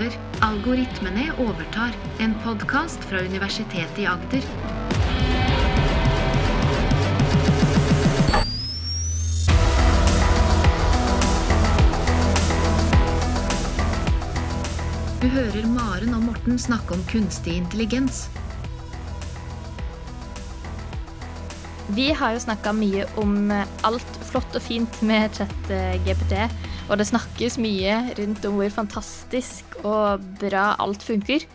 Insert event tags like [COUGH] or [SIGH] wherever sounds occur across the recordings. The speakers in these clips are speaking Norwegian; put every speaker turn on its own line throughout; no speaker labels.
over. Algoritmene overtar. En podkast fra Universitetet i Agder. Du hører Maren og Morten snakke om kunstig intelligens.
Vi har jo snakka mye om alt flott og fint med chat-GPT, og det snakkes mye rundt om hvor fantastisk og bra alt funker.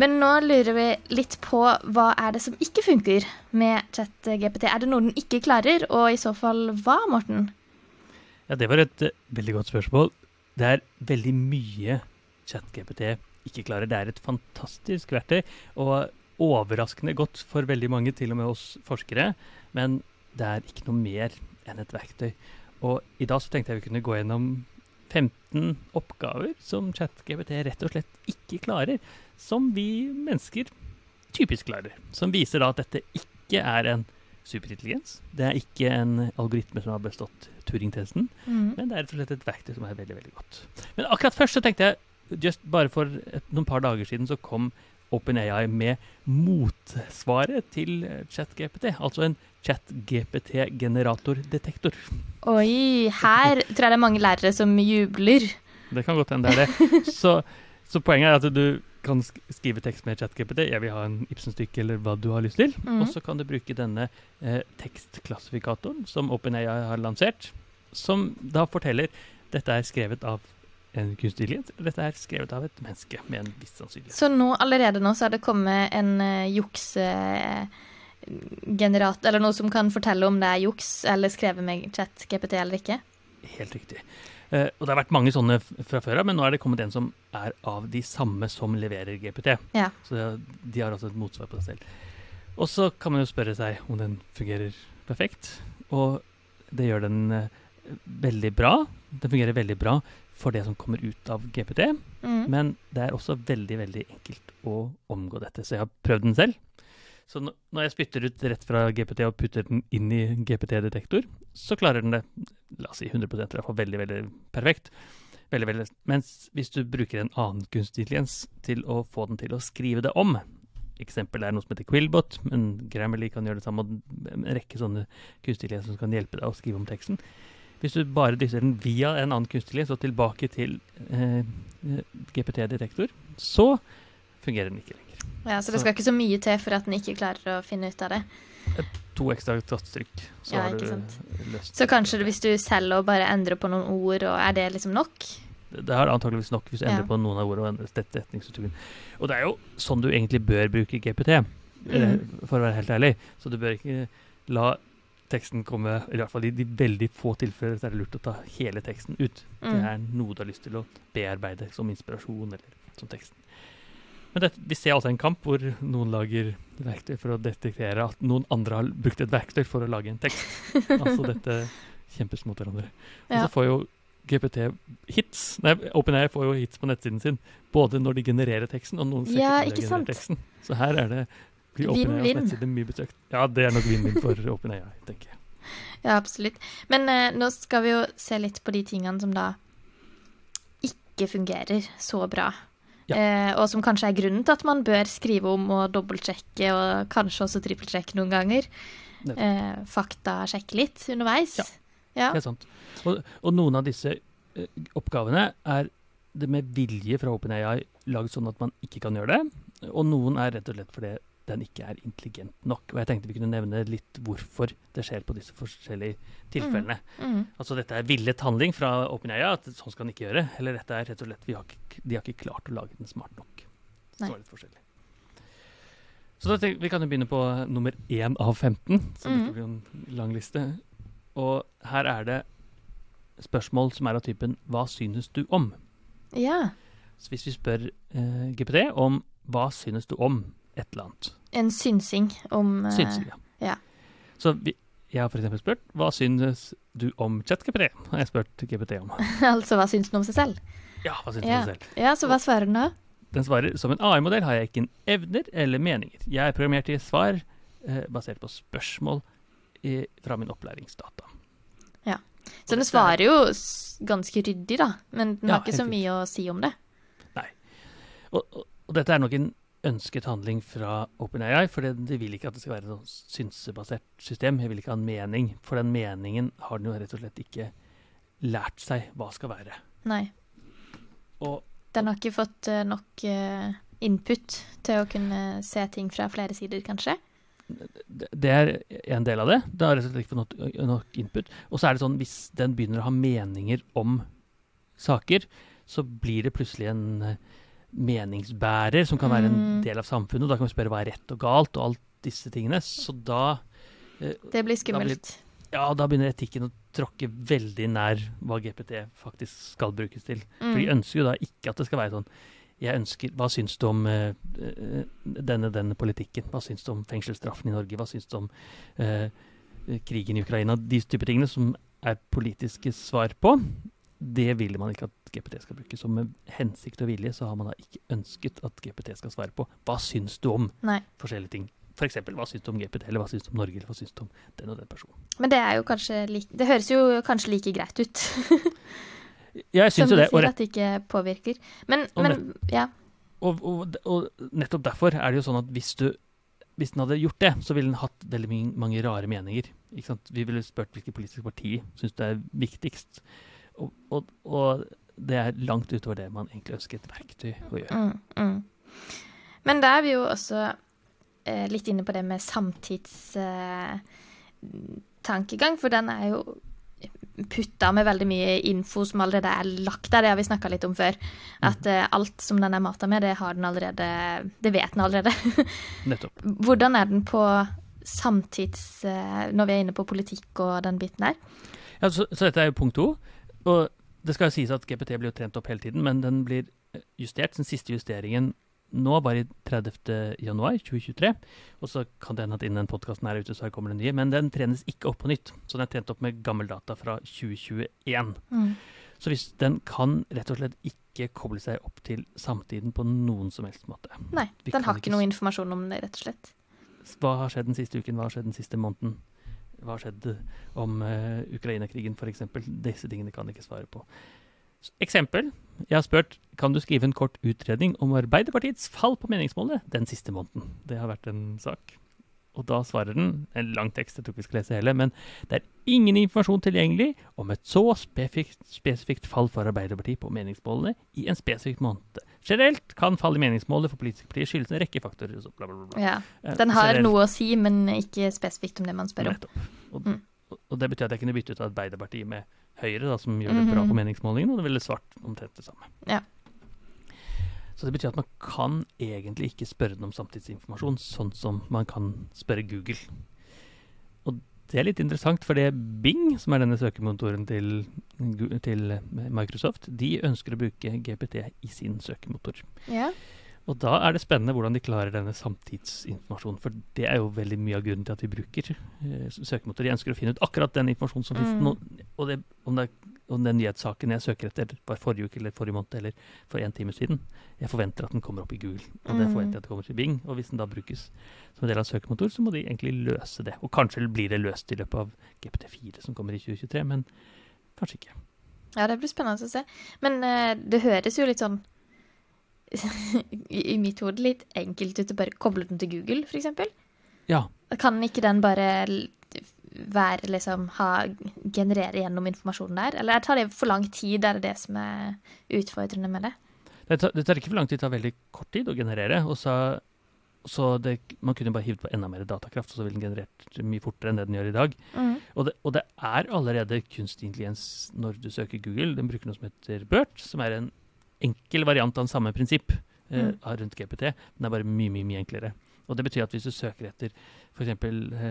Men nå lurer vi litt på hva er det som ikke funker med chat-GPT. Er det noe den ikke klarer, og i så fall hva, Morten?
Ja, Det var et uh, veldig godt spørsmål. Det er veldig mye ChatGPT ikke klarer. Det er et fantastisk verktøy, og overraskende godt for veldig mange, til og med oss forskere. Men det er ikke noe mer enn et verktøy. Og i dag så tenkte jeg vi kunne gå gjennom 15 oppgaver som ChatGPT rett og slett ikke klarer, som vi mennesker typisk klarer. Som viser da at dette ikke er en superintelligens. Det er ikke en algoritme som har bestått Turing-testen,
Mm.
men det er rett og slett et verktøy som er veldig, veldig godt. Men akkurat først så tenkte jeg, just bare for et, noen par dager siden så kom OpenAI med motsvaret til ChatGPT, altså en ChatGPT-generatordetektor.
Oi, her tror jeg det er mange lærere som jubler.
Det kan godt hende det er det. [LAUGHS] Så, så poenget er at du kan skrive tekst med ChatGPT. Jeg vil ha en Ibsen-stykke eller hva du har lyst til.
Mm.
Og så kan du bruke denne eh, tekstklassifikatoren som OpenAI har lansert, som da forteller dette er skrevet av en kunstig intelligens, dette er skrevet av et menneske med en viss sannsynlighet.
Så nå, allerede nå så er det kommet en uh, juksegenerat, eller noe som kan fortelle om det er juks eller skrevet med chat-GPT eller ikke?
Helt riktig. Uh, og det har vært mange sånne fra før av, men nå er det kommet en som er av de samme som leverer GPT.
Ja.
Så de har altså et motsvar på seg selv. Og så kan man jo spørre seg om den fungerer perfekt. Og det gjør den uh, veldig bra. Den fungerer veldig bra for det som kommer ut av GPT.
Mm.
Men det er også veldig veldig enkelt å omgå dette. Så jeg har prøvd den selv. Så når jeg spytter ut rett fra GPT og putter den inn i GPT-detektor, så klarer den det la oss si 100 i hvert fall veldig veldig perfekt. Veldig, veldig. Mens hvis du bruker en annen kunstig intelligens til å få den til å skrive det om Eksempel er noe som heter Quillbot, men Grammarly kan gjøre det samme. og En rekke sånne kunstige intelligens som kan hjelpe deg å skrive om teksten. Hvis du bare dysser den via en annen kunstig og tilbake til eh, GPT-detektor, så fungerer den ikke lenger.
Ja, så det skal ikke så mye til for at den ikke klarer å finne ut av det.
To ekstra tastetrykk, så
Ja,
har du løst
Så kanskje det, hvis du selv og bare endrer på noen ord, og er det liksom nok?
Det er antageligvis nok hvis du endrer
Ja.
på noen av ordene og endrer stet- Og det er jo sånn du egentlig bør bruke GPT, mm. for å være helt ærlig. Så du bør ikke la teksten komme I hvert fall i de veldig få tilfeller så er det lurt å ta hele teksten ut. Det
Mm.
er noe du har lyst til å bearbeide som inspirasjon eller som teksten. Men dette, vi ser altså en kamp hvor noen lager verktøy for å detektere at noen andre har brukt et verktøy for å lage en tekst. [LAUGHS] altså dette kjempes mot hverandre. Og
Ja.
så får jo GPT hits. Nei, OpenAI får jo hits på nettsiden sin. Både når de genererer teksten, og noen
Ja,
de genererer teksten. Så her er det blir OpenAIs
Vinn-vinn.
mye besøkt. Ja, det er nok vinn-vinn for OpenAI, tenker jeg. [LAUGHS]
Ja, absolutt. Men eh, nå skal vi jo se litt på de tingene som da ikke fungerer så bra.
Ja.
Eh, og som kanskje er grunnen til at man bør skrive om og dobbeltsjekke, og kanskje også trippelsjekke noen ganger. Eh, faktasjekke litt underveis.
Ja.
Ja.
Det er sant. Og, og noen av disse eh, oppgavene er det med vilje fra OpenAI laget sånn at man ikke kan gjøre det. Og noen er rett og slett fordi den ikke er intelligent nok. Og jeg tenkte vi kunne nevne litt hvorfor det skjer på disse forskjellige tilfellene.
Mm.
Altså dette er villet handling fra OpenAya, at sånn skal den ikke gjøre. Eller dette er rett og slett vi har ikke, de har ikke klart å lage den smart nok. Så
Nei.
det litt forskjellig. Så da vi kan jo begynne på nummer én av 15, så mm. blir en lang liste. Og her er det spørsmål som er av typen 'Hva synes du om?'
ja.
Så hvis vi spør eh, GPT om 'Hva synes du om?' Et eller annet.
En synsing om uh,
Synsing, ja.
ja.
Så vi, jeg har f.eks. spurt 'Hva synes du om ChatGPT?' har jeg spurt GPT om. [LAUGHS]
Altså, hva syns den om seg selv?
Ja, hva synes du
den
om seg selv?
Ja, så hva svarer den da?
Den svarer som en AI-modell har jeg ikke en evner eller meninger. Jeg er programmert i svar eh, basert på spørsmål i, fra min opplæringsdata. Ja.
Så den svarer jo ganske ryddig, da. Men den
Ja,
har ikke så mye å si om det.
Nei, Og, og, og dette er nok en ønsket handling fra OpenAI, for det, de vil ikke at det skal være et synsebasert system. Jeg vil ikke ha en mening, for den meningen har den jo rett og slett ikke lært seg hva skal være.
Nei.
Og
Den har ikke fått eh, nok eh, input til å kunne se ting fra flere sider, kanskje?
det er en del av det. Det har rett og slett ikke fått nok, nok input. Og så er det sånn, hvis den begynner å ha meninger om saker, så blir det plutselig en meningsbærer som kan være en
Mm.
del av samfunnet. og Da kan vi spørre hva er rett og galt, og alt disse tingene. Så da eh,
Det blir skummelt.
ja, da begynner etikken å tråkke veldig nær hva GPT faktisk skal brukes til. For de
Mm.
ønsker jo da ikke at det skal være sånn jeg ønsker, Hva syns du om eh, eh, denne, denne politikken? Hva syns du om fengselsstraffen i Norge? Hva syns du om eh, krigen i Ukraina? De type tingene som er politiske svar på, det vil man ikke at GPT skal bruke. Så med hensikt og vilje så har man da ikke ønsket at GPT skal svare på hva syns du om
Nei.
forskjellige ting. F.eks. hva syns du om GPT, eller hva syns du om Norge, eller hva syns du om den og den personen.
Men det er jo kanskje like, Det høres jo kanskje like greit ut. [LAUGHS]
Ja, jeg syns jo det. Som
du
sier,
at det ikke påvirker. Men,
Og
men ja.
Og, og, og nettopp derfor er det jo sånn at hvis, du, hvis den hadde gjort det, så ville den hatt veldig mange rare meninger. Vi ville spurt hvilket politisk parti syns det er viktigst. Og, og, og det er langt utover det man egentlig ønsker et verktøy å gjøre.
Mm, mm. Men da er vi jo også eh, litt inne på det med samtidstankegang, eh, for den er jo putta med veldig mye info som allerede er lagt der. Det har vi snakka litt om før. At eh, alt som den er mata med, det har den allerede Det vet den allerede. [LAUGHS]
Nettopp.
Hvordan er den på samtids... Eh, når vi er inne på politikk og den biten der?
Ja, så, så dette er jo punkt to. Og det skal jo sies at GPT blir jo trent opp hele tiden, men den blir eh, justert. Den siste justeringen nå var i 30. januar 2023. Og så kan det hende at innen podkasten er ute, så kommer det nye. Men den trenes ikke opp på nytt. Så den er trent opp med gammel data fra 2021.
Mm.
Så hvis den kan rett og slett ikke koble seg opp til samtiden på noen som helst måte.
Nei, den har
ikke
noe informasjon om det, rett og slett.
Hva har skjedd den siste uken? Hva har skjedd den siste måneden? Hva har skjedd om uh, Ukraina-krigen f.eks.? Disse tingene kan jeg ikke svare på. Eksempel. Jeg har spurt kan du skrive en kort utredning om Arbeiderpartiets fall på meningsmålet den siste måneden. Det har vært en sak. Og da svarer den, en lang tekst, jeg tror ikke vi skal lese hele, men det er ingen informasjon tilgjengelig om et så spesifikt, fall for Arbeiderpartiet på meningsmålene i en spesifikk måned. Generelt kan fall i meningsmålet for politiske partier skyldes en rekke faktorer. Så bla, bla, bla.
Ja.
Eh,
Den har
generelt-
noe å si, men ikke spesifikt om det man spør om.
Og,
Mm.
og, det betyr at jeg kunne bytte ut Arbeiderpartiet med Høyre, da, som gjør det bra
Mhm.
på meningsmålingene, og det ville svart omtrent det samme.
Ja.
Så det betyr at man kan egentlig ikke spørre den om samtidsinformasjon, sånn som man kan spørre Google. Og det er litt interessant, for det Bing, som er denne søkemotoren til, til Microsoft, de ønsker å bruke GPT i sin søkemotor.
Ja.
Og da er det spennende hvordan de klarer denne samtidsinformasjonen. For det er jo veldig mye av grunnen til at vi bruker eh, søkemotor. Jeg ønsker å finne ut akkurat den informasjonen som finnes
Mm.
nå. Og det, om, det, om den nyhetssaken jeg søker etter, var forrige uke eller forrige måned eller for en time siden. Jeg forventer at den kommer opp i Google, og det
Mm.
forventer jeg at det kommer til Bing. Og hvis den da brukes som en del av søkemotor, så må de egentlig løse det. Og kanskje blir det løst i løpet av GPT4 som kommer i 2023, men kanskje ikke.
ja, det blir spennende å se. Men eh, det høres jo litt sånn i mitt hode litt enkelt ut å bare koble den til Google, f.eks.
Ja,
Kan ikke den bare være liksom ha, generere gjennom informasjonen der? Eller tar det for lang tid? Er det det som er utfordrende med det?
Det tar, det tar ikke for lang tid, det tar veldig kort tid å generere. Og så, så det, man kunne bare hivd på enda mer datakraft, og så ville den generert mye fortere enn det den gjør i dag. Og det, og det er allerede kunstig intelligens når du søker Google. Den bruker noe som heter BERT, som er en enkel variant av den samme prinsipp eh,
Mm.
rundt GPT. men det er bare mye, mye mye enklere. Og det betyr at hvis du søker etter f.eks. Eh,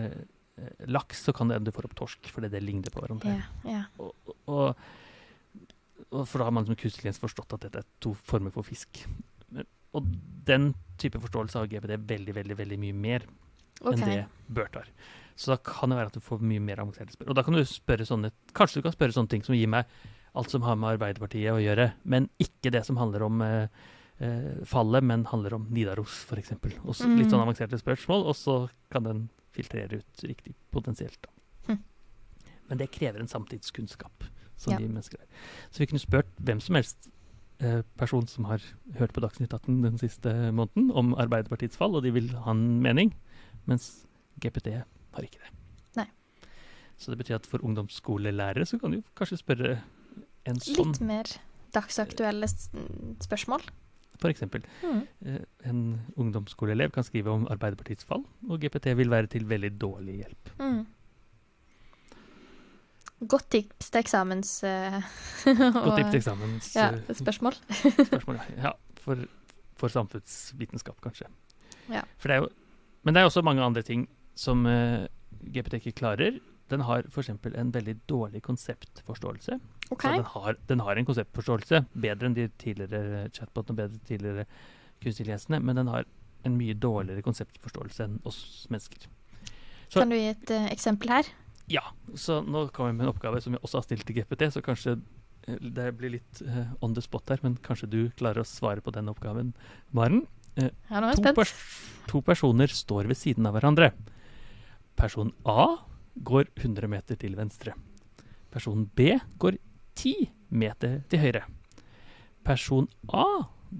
eh, laks, så kan det hende du får opp torsk, fordi det ligner på hverandre.
Yeah, yeah.
Og, og, og for da har man som kunstig forstått at dette er to former for fisk. Og den type forståelse har GPT veldig, veldig veldig mye mer
okay.
enn det BERT har. Så da kan det være at du får mye mer avanserte spørsmål. Og da kan du spørre sånne Kanskje du kan spørre sånne ting som gir meg alt som har med Arbeiderpartiet å gjøre, men ikke det som handler om eh, eh, fallet, men handler om Nidaros, f.eks. Mm. litt sånn
Mm.
avanserte spørsmål, og så kan den filtrere ut riktig potensielt.
Hm.
Men det krever en samtidskunnskap, som
Ja.
de mennesker er. Så vi kunne spurt hvem som helst eh, person som har hørt på Dagsnytt 18 den siste måneden om Arbeiderpartiets fall, og de vil ha en mening, mens GPT har ikke det.
Nei.
Så det betyr at for ungdomsskolelærere så kan du kanskje spørre en sånn,
Litt mer dagsaktuelle spørsmål.
eksempel.
Mm.
Eh, En ungdomsskoleelev kan skrive om Arbeiderpartiets fall, og GPT vil være til veldig dårlig hjelp.
Mm. Godt tips til eksamens... uh, [LAUGHS]
Godt tips til eksamens
Ja,
eh,
spørsmål.
spørsmål. Ja, for, for samfunnsvitenskap, kanskje.
Ja.
Det jo, men det er også mange andre ting som uh, GPT ikke klarer. Den har f.eks. en veldig dårlig konseptforståelse.
OK.
Så den har, den har en konseptforståelse, bedre enn de tidligere chatbotene og bedre enn tidligere kunstig men den har en mye dårligere konseptforståelse enn oss mennesker. så-
Kan du gi et uh, eksempel her?
Ja, så nå kommer jeg med en oppgave som jeg også har stilt til GPT, så kanskje eh, det blir litt uh, on the spot her, men kanskje du klarer å svare på den oppgaven, Maren.
Ja, nå er jeg spent.
pers to personer står ved siden av hverandre. Person A går 100 meter til venstre. Person B går 10 meter til høyre. Person A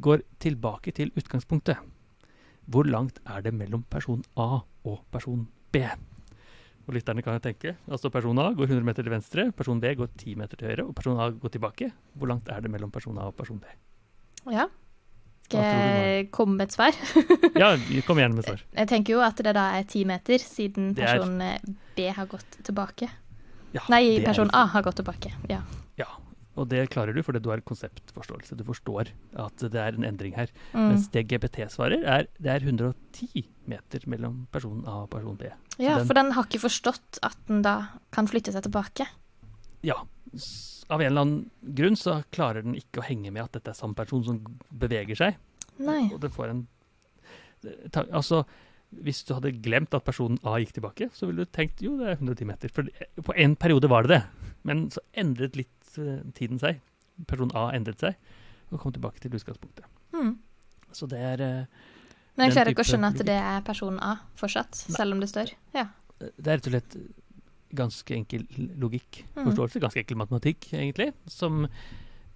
går tilbake til utgangspunktet. Hvor langt er det mellom person A og person B? Og lytterne kan jo tenke. Altså Person A går 100 meter til venstre, person B går 10 meter til høyre, og person A går tilbake. Hvor langt er det mellom person A og person B?
Ja. Skal jeg komme med et svar? [LAUGHS]
Ja, kom igjen med svar.
Jeg tenker jo at det da er 10 meter, siden
er-
person eh, B har gått tilbake.
Ja,
Nei,
er
person. A har gått tilbake. Ja.
Ja, og det klarer du fordi du har konseptforståelse. Du forstår at det er en endring her.
Mm.
Mens det GPT svarer, er det er 110 meter mellom person A og person B.
ja,
den-
for den har ikke forstått at den da kan flytte seg tilbake.
Ja, av en eller annen grunn så klarer den ikke å henge med at dette er samme person som beveger seg.
Nei.
Og det får en ta, Altså, hvis du hadde glemt at personen A gikk tilbake, så ville du tenkt jo, det er 110 meter. For på en periode var det det, men så endret litt eh, tiden seg. Person A endret seg og kom tilbake til utgangspunktet.
Mm.
Så det er eh,
Men jeg klarer ikke å skjønne at det er person A fortsatt,
Nei.
selv om det står. Ja.
Det er rett og slett ganske enkel logikk,
Mm.
forståelse, ganske enkel matematikk, egentlig, som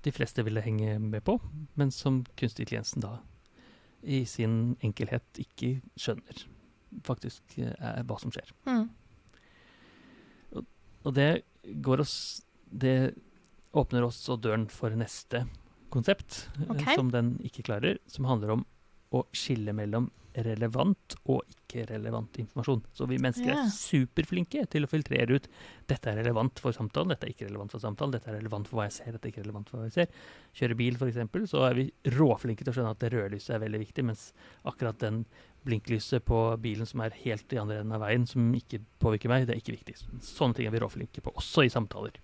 de fleste ville henge med på, men som kunstig intelligensen da i sin enkelhet ikke skjønner faktisk eh, er hva som skjer.
Mm.
Og det går oss Det åpner også døren for neste konsept,
okay.
Som den ikke klarer, som handler om å skille mellom relevant og ikke-relevant informasjon. Så vi mennesker
yeah.
er superflinke til å filtrere ut dette er relevant for samtalen, dette er ikke relevant for samtalen, dette er relevant for hva jeg ser, dette er ikke relevant for hva jeg ser. Kjører bil, f.eks., så er vi råflinke til å skjønne at det rødlyset er veldig viktig, mens akkurat den blinklyset på bilen som er helt i andre enden av veien, som ikke påvirker meg, det er ikke viktig. Sånne ting er vi råflinke på, også i samtaler.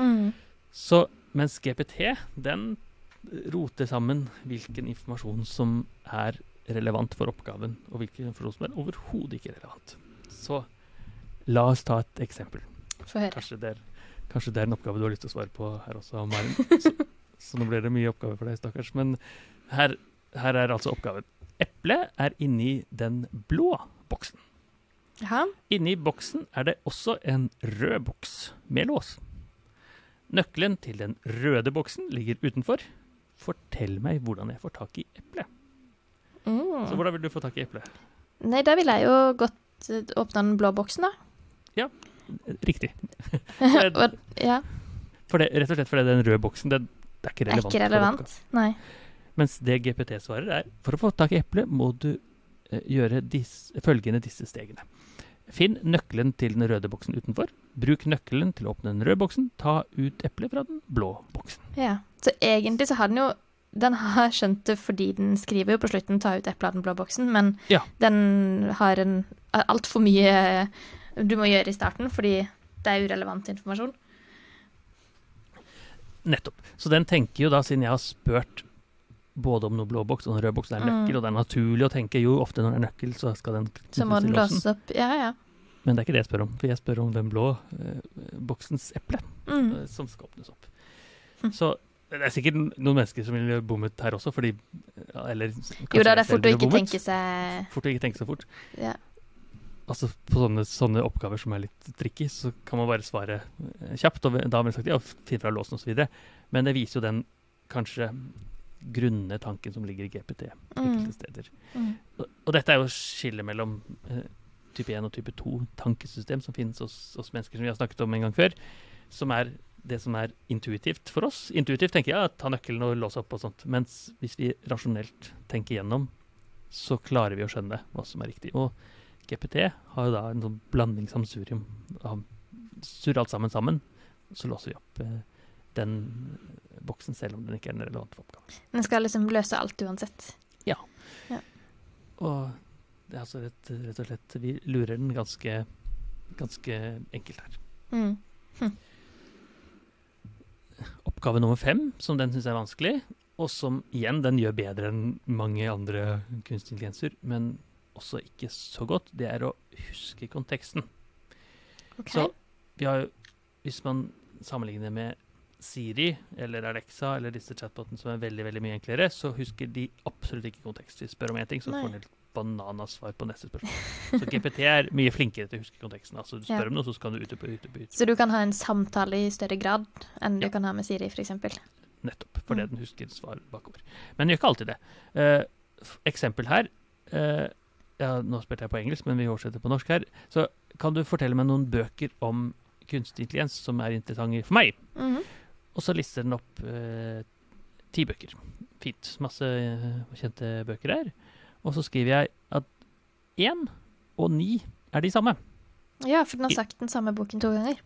Mm.
Så mens GPT, den roter sammen hvilken informasjon som er relevant for oppgaven, og hvilken informasjon som er overhodet ikke relevant. Så la oss ta et eksempel.
Få høre.
Kanskje det, er, kanskje det er en oppgave du har lyst til å svare på her også, Maren. [LAUGHS] Så, så nå blir det mye oppgaver for deg, stakkars. Men her, her er altså oppgaven. Eplet er inni den blå boksen.
Aha.
Inni boksen er det også en rød boks med lås. Nøkkelen til den røde boksen ligger utenfor. Fortell meg hvordan jeg får tak i eplet.
Mm.
Så hvordan vil du få tak i eplet?
Nei, da ville jeg jo godt eh, åpna den blå boksen, da.
Riktig. [LAUGHS]
Og- ja,
For det, rett og slett fordi den røde boksen det, det er ikke
det er ikke relevant. Nei.
Mens det GPT svarer er for å få tak i eplet må du eh, gjøre disse, følgende disse stegene. Finn nøkkelen til den røde boksen utenfor. Bruk nøkkelen til å åpne den røde boksen. Ta ut eplet fra den blå boksen.
Ja. Så egentlig så har den jo Den har skjønt det fordi den skriver jo på slutten 'ta ut eplet av den blå boksen', men
Ja.
den har en altfor mye du må gjøre i starten fordi det er urelevant informasjon.
Nettopp. Så den tenker jo da, siden jeg har spurt både om noe blå boks og en rød boks er nøkkel,
Mm.
og det er naturlig å tenke jo ofte når det er nøkkel, så skal den
Så må den låses opp. Ja, ja.
Men det er ikke det jeg spør om, for jeg spør om den blå eh, boksens eple
Mm.
eh, som skal åpnes opp.
Mm.
Så det er sikkert noen mennesker som ville bommet her også, fordi Eller
Jo da, det er fort å ikke
bommet.
tenke seg
Fort å ikke tenke så fort.
ja.
Altså På sånne, sånne oppgaver som er litt tricky, så kan man bare svare eh, kjapt. Og da har man sagt ja, finn fra låsen osv. Men det viser jo den kanskje grunne tanken som ligger i GPT enkelte
Mm.
steder.
Mm.
Og, og dette er jo skillet mellom eh, type 1 og type 2 tankesystem som finnes hos, hos mennesker, som vi har snakket om en gang før. Som er det som er intuitivt for oss. Intuitivt tenker jeg ja, ta nøkkelen og låse opp og sånt. Mens hvis vi rasjonelt tenker gjennom, så klarer vi å skjønne hva som er riktig. Og GPT har jo da en sånn blandingssamsurium. surr alt sammen sammen. Så låser vi opp eh, den boksen selv om den ikke er en relevant for oppgaven.
Den skal liksom løse alt uansett.
Ja, Og det er altså rett, rett og slett Vi lurer den ganske, ganske enkelt her.
Mm.
Oppgave nummer fem, som den syns er vanskelig, og som igjen den gjør bedre enn mange andre kunstig intelligenser, men også ikke så godt, det er å huske konteksten.
Okay.
Så vi har jo, hvis man sammenligner med Siri eller Alexa eller disse chatbotene som er veldig veldig mye enklere, så husker de absolutt ikke kontekst. Vi spør om én ting, så får de et bananasvar på neste spørsmål. Så GPT er mye flinkere til å huske konteksten. Altså Du spør
Ja.
om noe, så skal du utdype, utdype.
Så du kan ha en samtale i større grad enn du kan ha med Siri, f.eks.
Nettopp. Fordi
Mm.
den husker svar bakover. Men den gjør ikke alltid det. Uh, eksempel her. uh, ja, nå spilte jeg på engelsk, men vi oversetter på norsk her. Så kan du fortelle meg noen bøker om kunstig intelligens som er interessante for meg?
Mhm.
Og så lister den opp uh, ti bøker. Fint. Masse kjente bøker her. Og så skriver jeg at én og ni er de samme.
Ja, for den har sagt den samme boken to ganger.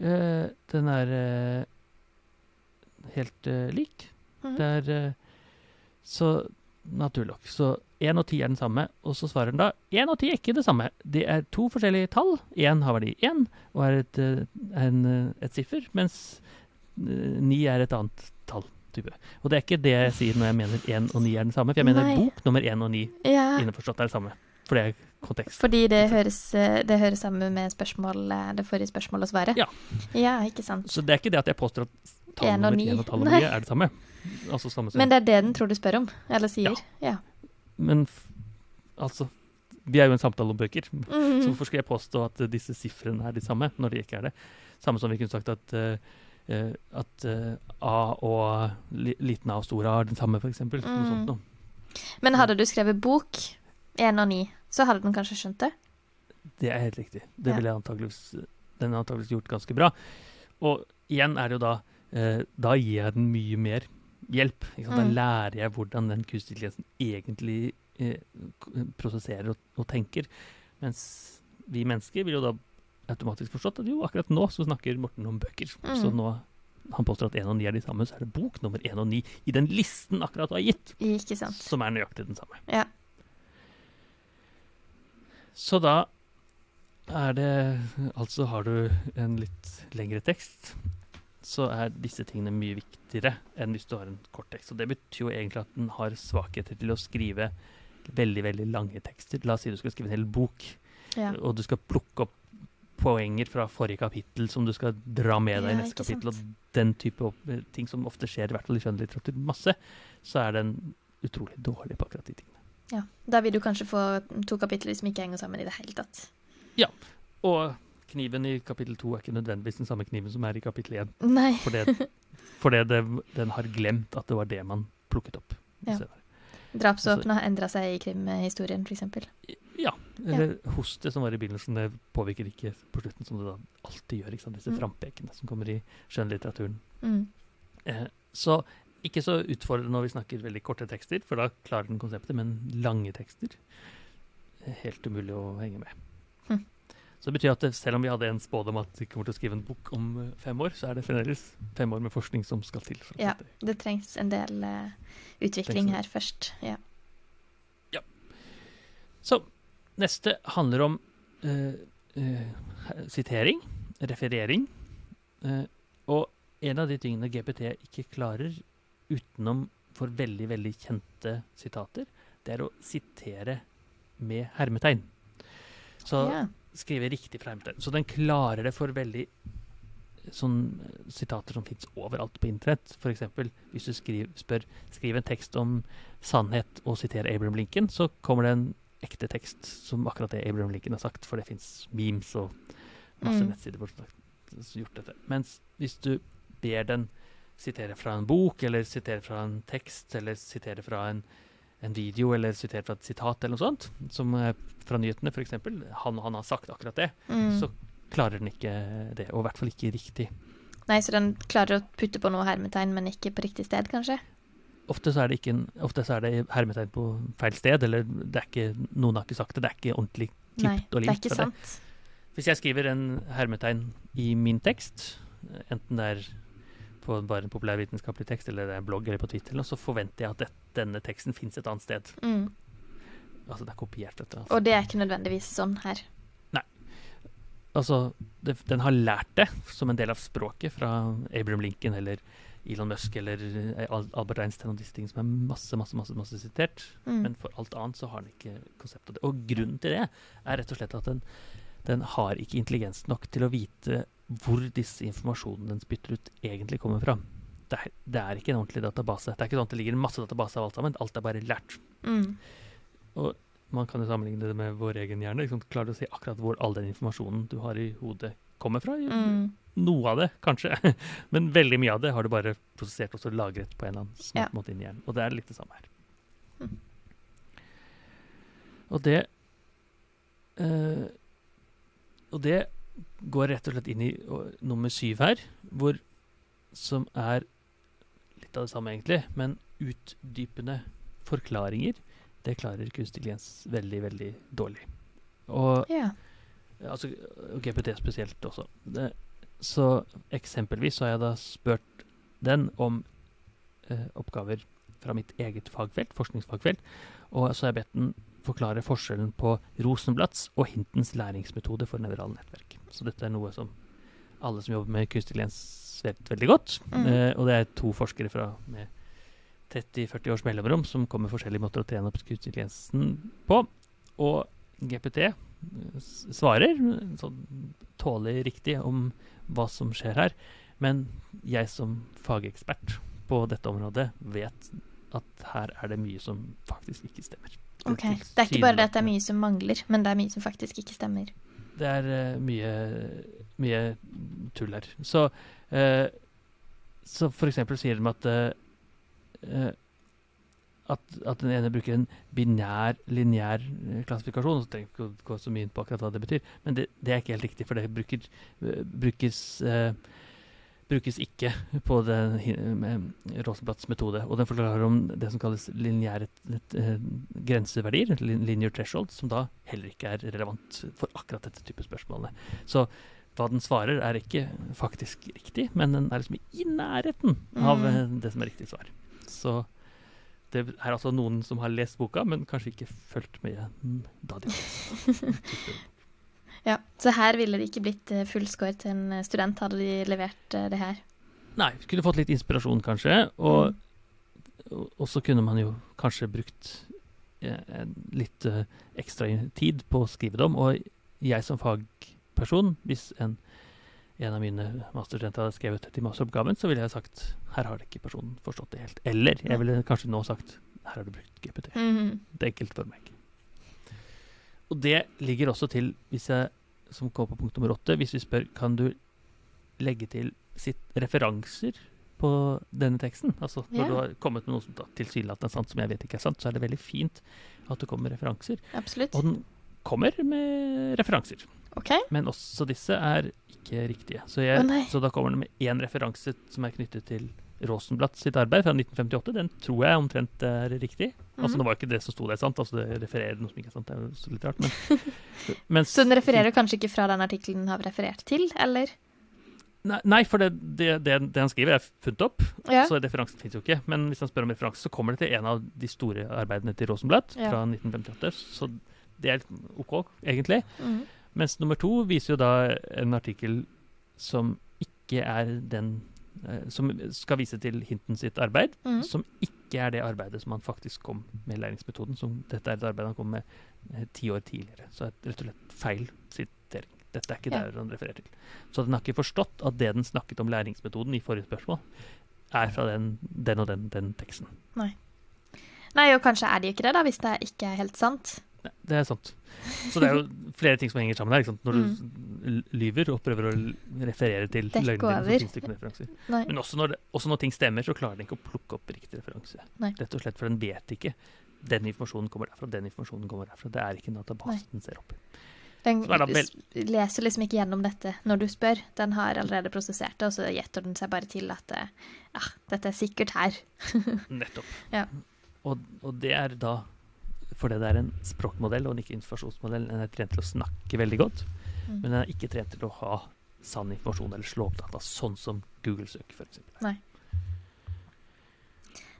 Eh, den er uh, helt uh, lik.
Mhm.
Det er så naturlig nok. Så én og ti er den samme, og så svarer den da én og ti er ikke det samme. Det er to forskjellige tall. Én har verdi én og er et, en, et siffer, mens ni er et annet tall. Type. Og det er ikke det jeg sier når jeg mener én og ni er den samme, for jeg mener
Nei.
bok nummer én og ni
Ja,
innforstått er det samme. For det er kontekst.
fordi det høres, eh, det høres sammen med eh, det forrige spørsmålet og svaret.
Ja.
ja, ikke sant.
Så det er ikke det at jeg påstår at tall nummer én og tall nummer ni er det samme. Altså samme
Men det er det den tror du spør om, eller sier. Ja.
Men f altså Vi er jo en samtale om bøker. Så
Mhm.
hvorfor skal jeg påstå at disse sifrene er de samme, når de ikke er det? Samme som vi kunne sagt at, eh, at eh, A og liten A og stor A er den samme, f.eks. Noe
Mm.
sånt noe.
Men hadde du skrevet bok én og ni, så hadde den kanskje skjønt det?
Det er helt riktig. Det ville antakeligvis, den har antageligvis gjort ganske bra. Og igjen er det jo da eh, Da gir jeg den mye mer hjelp.
Mm.
Da lærer jeg hvordan den kunstige intelligensen egentlig eh, prosesserer og, og tenker. Mens vi mennesker vil jo da automatisk forstått at jo, akkurat nå så snakker Morten om bøker. Så
Mm.
nå han påstår at én og ni er de samme, så er det bok nummer én og ni i den listen akkurat du har gitt,
Ikke sant.
som er nøyaktig den samme.
Ja.
Så da er det Altså har du en litt lengre tekst, så er disse tingene mye viktigere enn hvis du har en kort tekst. Og det betyr jo egentlig at den har svakheter til å skrive veldig, veldig lange tekster. La oss si du skal skrive en hel bok,
ja.
og du skal plukke opp poenger fra forrige kapittel som du skal dra med deg i
Ja,
neste kapittel,
sant.
og den type ting som ofte skjer, i hvert fall i skjønnlitteratur, masse, så er den utrolig dårlig på akkurat de tingene.
ja. Da vil du kanskje få to kapitler som ikke henger sammen i det hele tatt.
Ja, Og kniven i kapittel to er ikke nødvendigvis den samme kniven som er i kapittel én, fordi, fordi det, den har glemt at det var det man plukket opp.
Ja. Drapsvåpenet har endra seg i krimhistorien, f.eks.
Ja, eller hostet som var i begynnelsen, det påvirker ikke på slutten, som det da alltid gjør. ikke sant? Disse
Mm.
frampekene som kommer i skjønnlitteraturen.
Mm.
Eh, så ikke så utfordrende når vi snakker veldig korte tekster, for da klarer den konseptet, men lange tekster er helt umulig å henge med.
Hm.
Så det betyr at det, selv om vi hadde en spådom at vi kommer til å skrive en bok om eh, fem år, så er det fremdeles fem år med forskning som skal til.
Ja. Det trengs en del uh, utvikling her først. Ja.
Så neste handler om eh, eh, sitering, referering. eh, og en av de tingene GPT ikke klarer utenom for veldig, veldig kjente sitater, det er å sitere med hermetegn. Så
yeah.
skrive riktig fra hermetegn. Så den klarer det for veldig sånn sitater som fins overalt på internett. F.eks. hvis du skriver, spør skriv en tekst om sannhet og siterer Abraham Lincoln, så kommer det en ekte tekst som akkurat det Abraham Lincoln har sagt, for det fins memes og masse
Mm.
nettsider som er gjort dette. Mens hvis du ber den sitere fra en bok, eller sitere fra en tekst, eller sitere fra en, en video, eller sitere fra et sitat, eller noe sånt, som er fra nyhetene f.eks. Han han har sagt akkurat det,
Mm.
så klarer den ikke det. Og i hvert fall ikke riktig.
Nei, så den klarer å putte på noe hermetegn, men ikke på riktig sted, kanskje?
Ofte så er det, ikke en, ofte så er det hermetegn på feil sted, eller det er ikke, noen har ikke sagt det. Det er ikke ordentlig
Nei,
klippet og
det er ikke sant.
Hvis jeg skriver en hermetegn i min tekst, enten det er på bare en populærvitenskapelig tekst, eller det er en blogg eller på Twitter, så forventer jeg at det, denne teksten fins et annet sted.
Mm.
Altså det er kopiert dette. Altså.
Og det er ikke nødvendigvis sånn her.
Altså, det, den har lært det som en del av språket fra Abraham Lincoln eller Elon Musk eller eh, Albert Einstein og disse tingene som er masse, masse, masse, masse sitert.
Mm.
Men for alt annet så har den ikke konsept av det. Og grunnen til det er rett og slett at den, den har ikke intelligens nok til å vite hvor disse informasjonene den spytter ut, egentlig kommer fra. Det er, det er ikke en ordentlig database. Det er ikke sånn at det ligger en masse database av alt sammen. Alt er bare lært.
Mm.
Man kan jo sammenligne det med vår egen hjerne. Liksom. Klarer du å si akkurat hvor all den informasjonen du har i hodet, kommer fra?
Mm.
Noe av det, kanskje. [LAUGHS] Men veldig mye av det har du bare prosessert og så lagret på en eller annen smart
Ja.
måte inn i hjernen. Og det er litt det samme her.
Mm.
Og det øh, Og det går rett og slett inn i og, nummer syv her, hvor som er litt av det samme, egentlig, men utdypende forklaringer. Det klarer kunstig intelligens veldig, veldig dårlig. Og
Ja.
altså, GPT spesielt også. Det, så eksempelvis så har jeg da spurt den om eh, oppgaver fra mitt eget fagfelt, forskningsfagfelt, og så har jeg bedt den forklare forskjellen på Rosenblatts og Hintens læringsmetode for nevrale nettverk. Så dette er noe som alle som jobber med kunstig lens, vet veldig godt.
Mm.
Eh, og det er to forskere fra med 30-40 års mellomrom som kommer forskjellige måter å trene opp kunstig lensen på. Og GPT svarer sånn tålelig riktig om hva som skjer her. Men jeg som fagekspert på dette området vet at her er det mye som faktisk ikke stemmer.
Ok. Det er ikke bare det at det er mye som mangler, men det er mye som faktisk ikke stemmer.
Det er uh, mye, mye tull her. Så, uh, så for eksempel sier de at eh, at, at den ene bruker en binær, lineær klassifikasjon klassifikasjon. Så trenger vi ikke gå så mye inn på akkurat hva det betyr. Men det, det er ikke helt riktig, for det bruker, eh, brukes eh, brukes ikke på den eh, Rosenblatts metode. Og den forklarer om det som kalles lineære eh, grenseverdier, linear threshold, som da heller ikke er relevant for akkurat dette type spørsmålene. Så hva den svarer, er ikke faktisk riktig, men den er liksom i nærheten av
Mm.
eh, det som er riktig svar. Så det er altså noen som har lest boka, men kanskje ikke fulgt med mm, da de [LAUGHS]
Ja, Så her ville det ikke blitt eh, full score til en eh, student, hadde de levert eh, det her.
Nei, skulle fått litt inspirasjon, kanskje. Og, og, og så kunne man jo kanskje brukt eh, litt eh, ekstra tid på å skrive det om. Og jeg som fagperson, hvis en, en av mine masterstudenter hadde skrevet til masteroppgaven, så ville jeg sagt her har ikke personen forstått det helt. Eller jeg ville kanskje nå sagt her har du brukt GPT.
Mhm.
Det er enkelt for meg. Og det ligger også til, hvis jeg, som kommer på punkt nummer åtte, hvis vi spør kan du legge til sitt referanser på denne teksten. Altså når
yeah.
du har kommet med noe som tilsynelatende er sant, som jeg vet ikke er sant, så er det veldig fint at du kommer referanser.
Absolutt.
Og den kommer med referanser,
OK.
men også disse er ikke riktige. Så, jeg,
oh,
så da kommer det med én referanse som er knyttet til Rosenblatt sitt arbeid fra 1958. Den tror jeg omtrent er riktig. Altså det var ikke det som sto der sant, altså det refererer noe som ikke er sant. Det er jo litt rart, men, [LAUGHS] mens-
Så den refererer kanskje ikke fra den artikkelen den har referert til, eller?
Nei, nei for det, det, det, han skriver, er funnet opp,
Ja.
så referansen fins jo ikke. Men hvis han spør om referanse, så kommer det til en av de store arbeidene til Rosenblatt
Ja.
fra 1958. Så det er OK, egentlig.
Mhm.
Mens nummer to viser jo da en artikkel som ikke er den eh, Som skal vise til Hinton sitt arbeid,
mm.
som ikke er det arbeidet som han faktisk kom med læringsmetoden. Som dette er et arbeid han kom med eh, ti år tidligere. Så er rett og slett feil sitering. Dette er ikke
Ja.
det han refererer til. Så den har ikke forstått at det den snakket om læringsmetoden i forrige spørsmål, er fra den, den og den, den teksten.
Nei, og kanskje er det ikke det, da, hvis det ikke er helt sant.
Nei, det er sant. Så det er jo [LAUGHS] flere ting som henger sammen her. Når du, l- lyver og prøver å referere til referanser. Men også når, det, også når ting stemmer, så klarer den ikke å plukke opp riktig referanse.
Nei.
Rett og slett, for den vet ikke. Den informasjonen kommer derfra, den informasjonen kommer derfra. Det er ikke en database den ser opp i.
Den
er
leser liksom ikke gjennom dette når du spør. Den har allerede prosessert det, og så gjetter den seg bare til at eh, ja, dette er sikkert her. [LAUGHS]
Nettopp.
Ja.
Og, og det er da fordi det er en språkmodell og en ikke informasjonsmodell. Den er trent til å snakke veldig godt,
Mm.
men den er ikke trent til å ha sann informasjon eller slå opp data, sånn som Google søker, f.eks.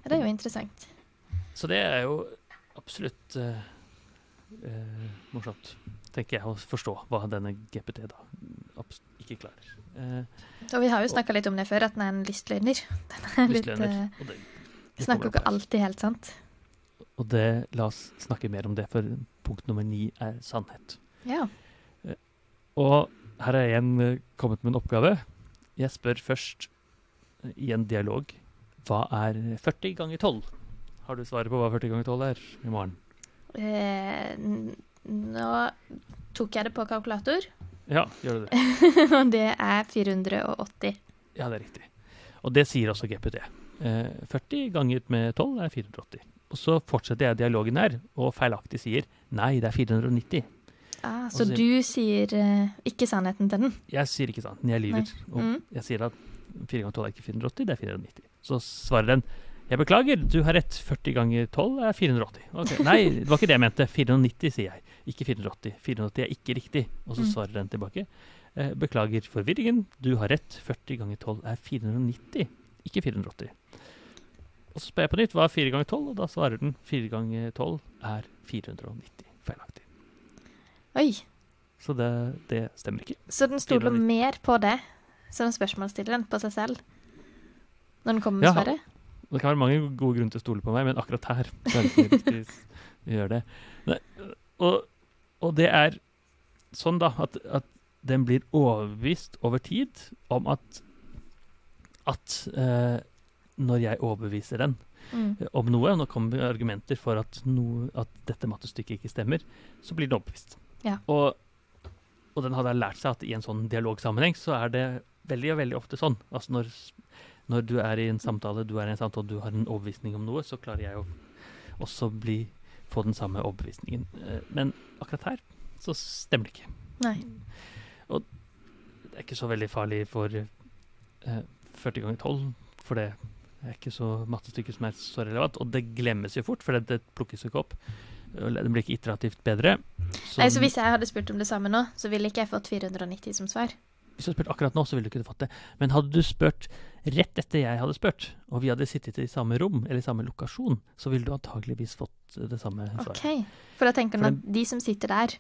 Det er jo interessant.
Så det er jo absolutt uh, uh, morsomt, tenker jeg, å forstå hva denne GPT da ikke klarer. Uh,
Og vi har jo snakka litt om det før, at den er en lystløgner. [LAUGHS] Den er litt, snakker ikke alltid helt sant.
Og det, la oss snakke mer om det, for punkt nummer ni er sannhet.
Ja.
Og her er jeg igjen eh, kommet med en oppgave. Jeg spør først eh, i en dialog hva er 40 ganger 12? Har du svaret på hva 40 ganger 12 er i morgen?
Eh, nå tok jeg det på kalkulator,
Ja, gjør du det? [LAUGHS]
og det er 480.
Ja, det er riktig. Og det sier også GPT. Eh, 40 ganger med 12 er 480. Og så fortsetter jeg dialogen her, og feilaktig sier nei, det er 490.
Ah, så
så-
du sier uh, ikke sannheten til den?
Jeg sier ikke sannheten, jeg lyver. Og
Mm.
jeg sier at 4 ganger 12 er ikke 480, det er 490. Så svarer den jeg beklager, du har rett. 40 ganger 12 er 480. Okay. Nei, det var ikke det jeg mente. 490, sier jeg. Ikke 480. 480 er ikke riktig. Og så
Mm.
svarer den tilbake. Eh, beklager forvirringen. Du har rett. 40 ganger 12 er 490, ikke 480. Og så spør jeg på nytt hva er 4 ganger 12, og da svarer den 4 ganger 12 er 490. Feilaktig.
Oi.
Så det, det stemmer ikke.
Så den stoler mer på det som spørsmålsstilleren på seg selv? Når den kommer med
Ja.
svaret?
Det kan være mange gode grunner til å stole på meg, men akkurat her så [LAUGHS] er det ikke riktig å gjøre det. Nei, Og, og det er sånn da at, at den blir overbevist over tid om at at eh, når jeg overbeviser den
Mm.
eh, om noe, og nå kommer argumenter for at, noe, at dette mattestykket ikke stemmer, så blir den overbevist.
Ja.
Og, og den hadde lært seg at i en sånn dialogsammenheng så er det veldig veldig ofte sånn. Altså når, når du er i en samtale, du er i en samtale og du har en overbevisning om noe, så klarer jeg å også bli, få den samme overbevisningen. Eh, Men akkurat her så stemmer det ikke.
Nei.
Det er ikke så veldig farlig for eh, 40 ganger 12, for det er ikke så mattestykke som er så relevant. Og det glemmes jo fort, for det, det plukkes jo ikke opp. Det blir ikke iterativt bedre. Så,
Nei, så hvis jeg hadde spurt om det samme nå, så ville ikke jeg fått 490 som svar?
hvis du hadde spurt akkurat nå, så ville du ikke fått det. Men hadde du spurt rett etter jeg hadde spurt, og vi hadde sittet i samme rom eller i samme lokasjon, så ville du antageligvis fått det samme svaret.
OK. For da tenker du at de som sitter der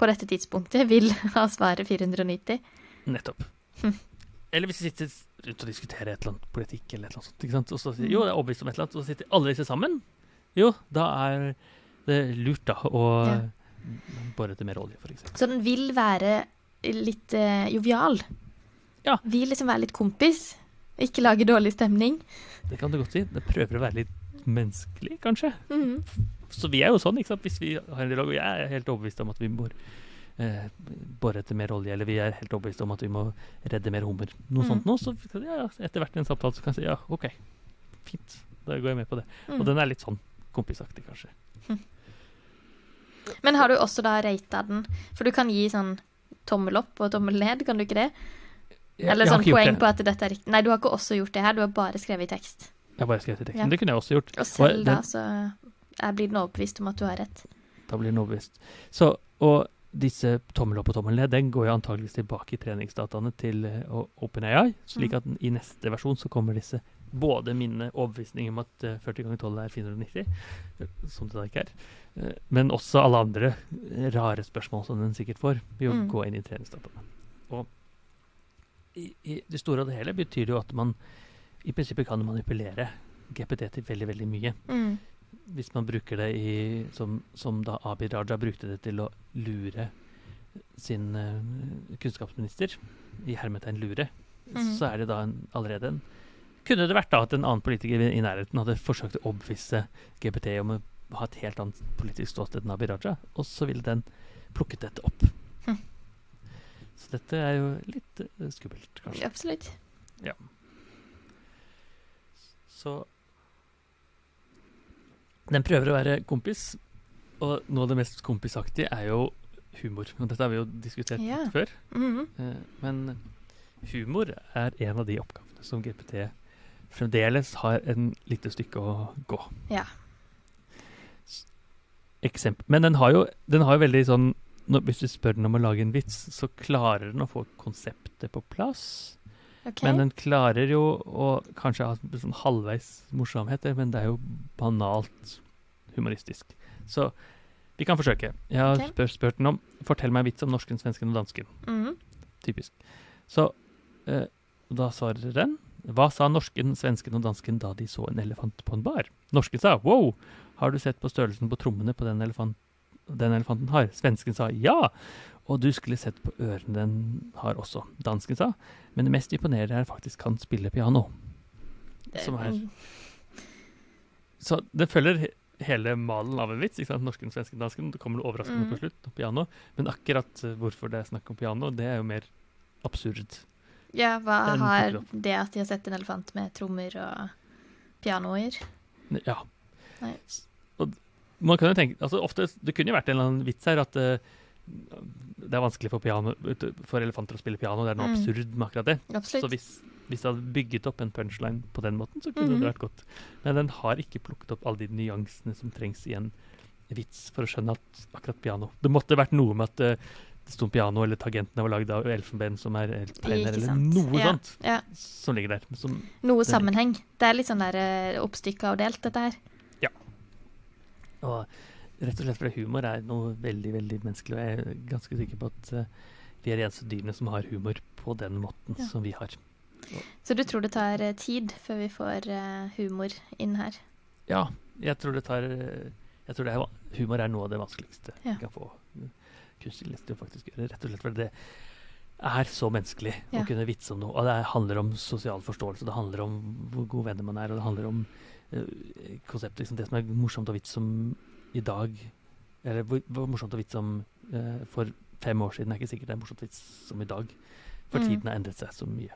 på dette tidspunktet, vil [LAUGHS] ha svaret 490.
Nettopp.
Hm. [LAUGHS]
Eller hvis de sitter rundt og diskuterer et eller annet politikk, eller et eller annet sånt, og så sier jo, det er overbevist om et eller annet, og så sitter alle disse sammen, jo, da er det lurt da å
Ja.
bore etter mer olje, eksempel.
Så den vil være litt uh, jovial.
Ja.
Vil liksom være litt kompis. Ikke lage dårlig stemning.
Det kan du godt si. Det prøver å være litt menneskelig, kanskje.
Mhm.
Så vi er jo sånn, ikke sant? Hvis vi har en dialog, og jeg er helt overbevist om at vi bør eh, bore etter mer olje, eller vi er helt overbevist om at vi må redde mer hummer, noe
Mm.
sånt nå, så ja, etter hvert i en samtale så kan jeg si ja, OK, fint, da går jeg med på det.
Mm.
Og den er litt sånn kompisaktig, kanskje.
Men har du også da rata den? For du kan gi sånn tommel opp og tommel ned, kan du ikke det? Eller sånn poeng
det.
på at dette er riktig. Nei, du har ikke også gjort det her, du har bare skrevet i tekst.
Jeg har bare skrevet i teksten.
Ja.
Det kunne jeg også gjort.
Og selv
Og
da
den-
så jeg blir den overbevist om at du har rett.
Da blir den overbevist. Så, og disse tommel opp og tommel ned, den går jo antageligvis tilbake i treningsdataene til eh, OpenAI, slik
Mm.
at i neste versjon så kommer disse både mine overbevisninger om at eh, 40 ganger 12 er 490, eh, som det da ikke er, eh, men også alle andre eh, rare spørsmål som den sikkert får, ved å
Mm.
gå inn i treningsdataene. Og i, i det store og det hele betyr det jo at man i prinsippet kan manipulere GPT til veldig, veldig mye
Mm.
Hvis man bruker det i, som, som da Abid Raja brukte det til å lure sin uh, kunnskapsminister, i hermetegn lure,
Mhm.
så er det da en, allerede en Kunne det vært da at en annen politiker i, i nærheten hadde forsøkt å overbevise GPT om å ha et helt annet politisk ståsted enn Abid Raja, og så ville den plukket dette opp.
Mm.
Så dette er jo litt uh, skummelt, kanskje.
Absolutt. Ja.
Så den prøver å være kompis, og noe av det mest kompisaktige er jo humor. Og dette har vi jo diskutert
Ja.
litt før.
Mhm.
Eh, Men humor er en av de oppgavene som GPT fremdeles har en lite stykke å gå.
Ja.
Eksempel. Men den har jo, den har jo veldig sånn når, Hvis du spør den om å lage en vits, så klarer den å få konseptet på plass.
OK.
Men den klarer jo å kanskje ha sånn halvveis morsomheter, men det er jo banalt humoristisk. Så vi kan forsøke. Jeg har
okay.
spør, spurt den om Fortell meg en vits om norsken, svensken og dansken.
Mhm.
Typisk. Så eh, da svarer den Hva sa norsken, svensken og dansken da de så en elefant på en bar? Norsken sa wow, har du sett på størrelsen på trommene på den, elefant, den elefanten har? Svensken sa ja, og du skulle sett på ørene den har også. Dansken sa men det mest imponerende er faktisk han spiller piano. Som er. Så det følger hele malen av en vits. ikke sant? Norsken, svensken, dansken. Det kommer noe overraskende
mm.
på slutt. Piano. Men akkurat eh, hvorfor det er snakk om piano, det er jo mer absurd.
Ja, hva har det at de har sett en elefant med trommer og pianoer?
Ja.
Nei.
Og man kan jo tenke, altså ofte, Det kunne jo vært en eller annen vits her at eh, det er vanskelig for, piano, for elefanter å spille piano. Det er noe
Mm.
absurd med akkurat det. Så hvis, hvis det hadde bygget opp en punchline på den måten, så kunne
Mhm.
det vært godt. Men den har ikke plukket opp alle de nyansene som trengs i en vits for å skjønne at akkurat piano Det måtte vært noe med at eh, det sto piano, eller tagentene var lagd av elfenben som er helt plenere, eller noe
Ja.
sånt
Ja.
som ligger der. Som,
Noe sammenheng. Det er litt sånn der eh, oppstykka og delt, dette her. Ja.
og rett og slett fordi humor er noe veldig, veldig menneskelig, og jeg er ganske sikker på at uh, vi er de eneste dyrene som har humor på den måten
Ja.
som vi har.
Så du tror det tar uh, tid før vi får uh, humor inn her?
Ja, jeg tror det tar Jeg tror det er, humor er noe av det vanskeligste
Ja.
vi kan få kunstig lest til å faktisk gjøre. Rett og slett fordi det er så menneskelig
Ja.
å kunne vitse om noe. Og det handler om sosial forståelse, det handler om hvor gode venner man er, og det handler om konseptet. Liksom det som er morsomt å vitse om i dag, eller hvor, hvor morsomt å vitse om eh, for fem år siden, Det er ikke sikkert det er morsomt vits som i dag. For
Mm.
tiden har endret seg så mye.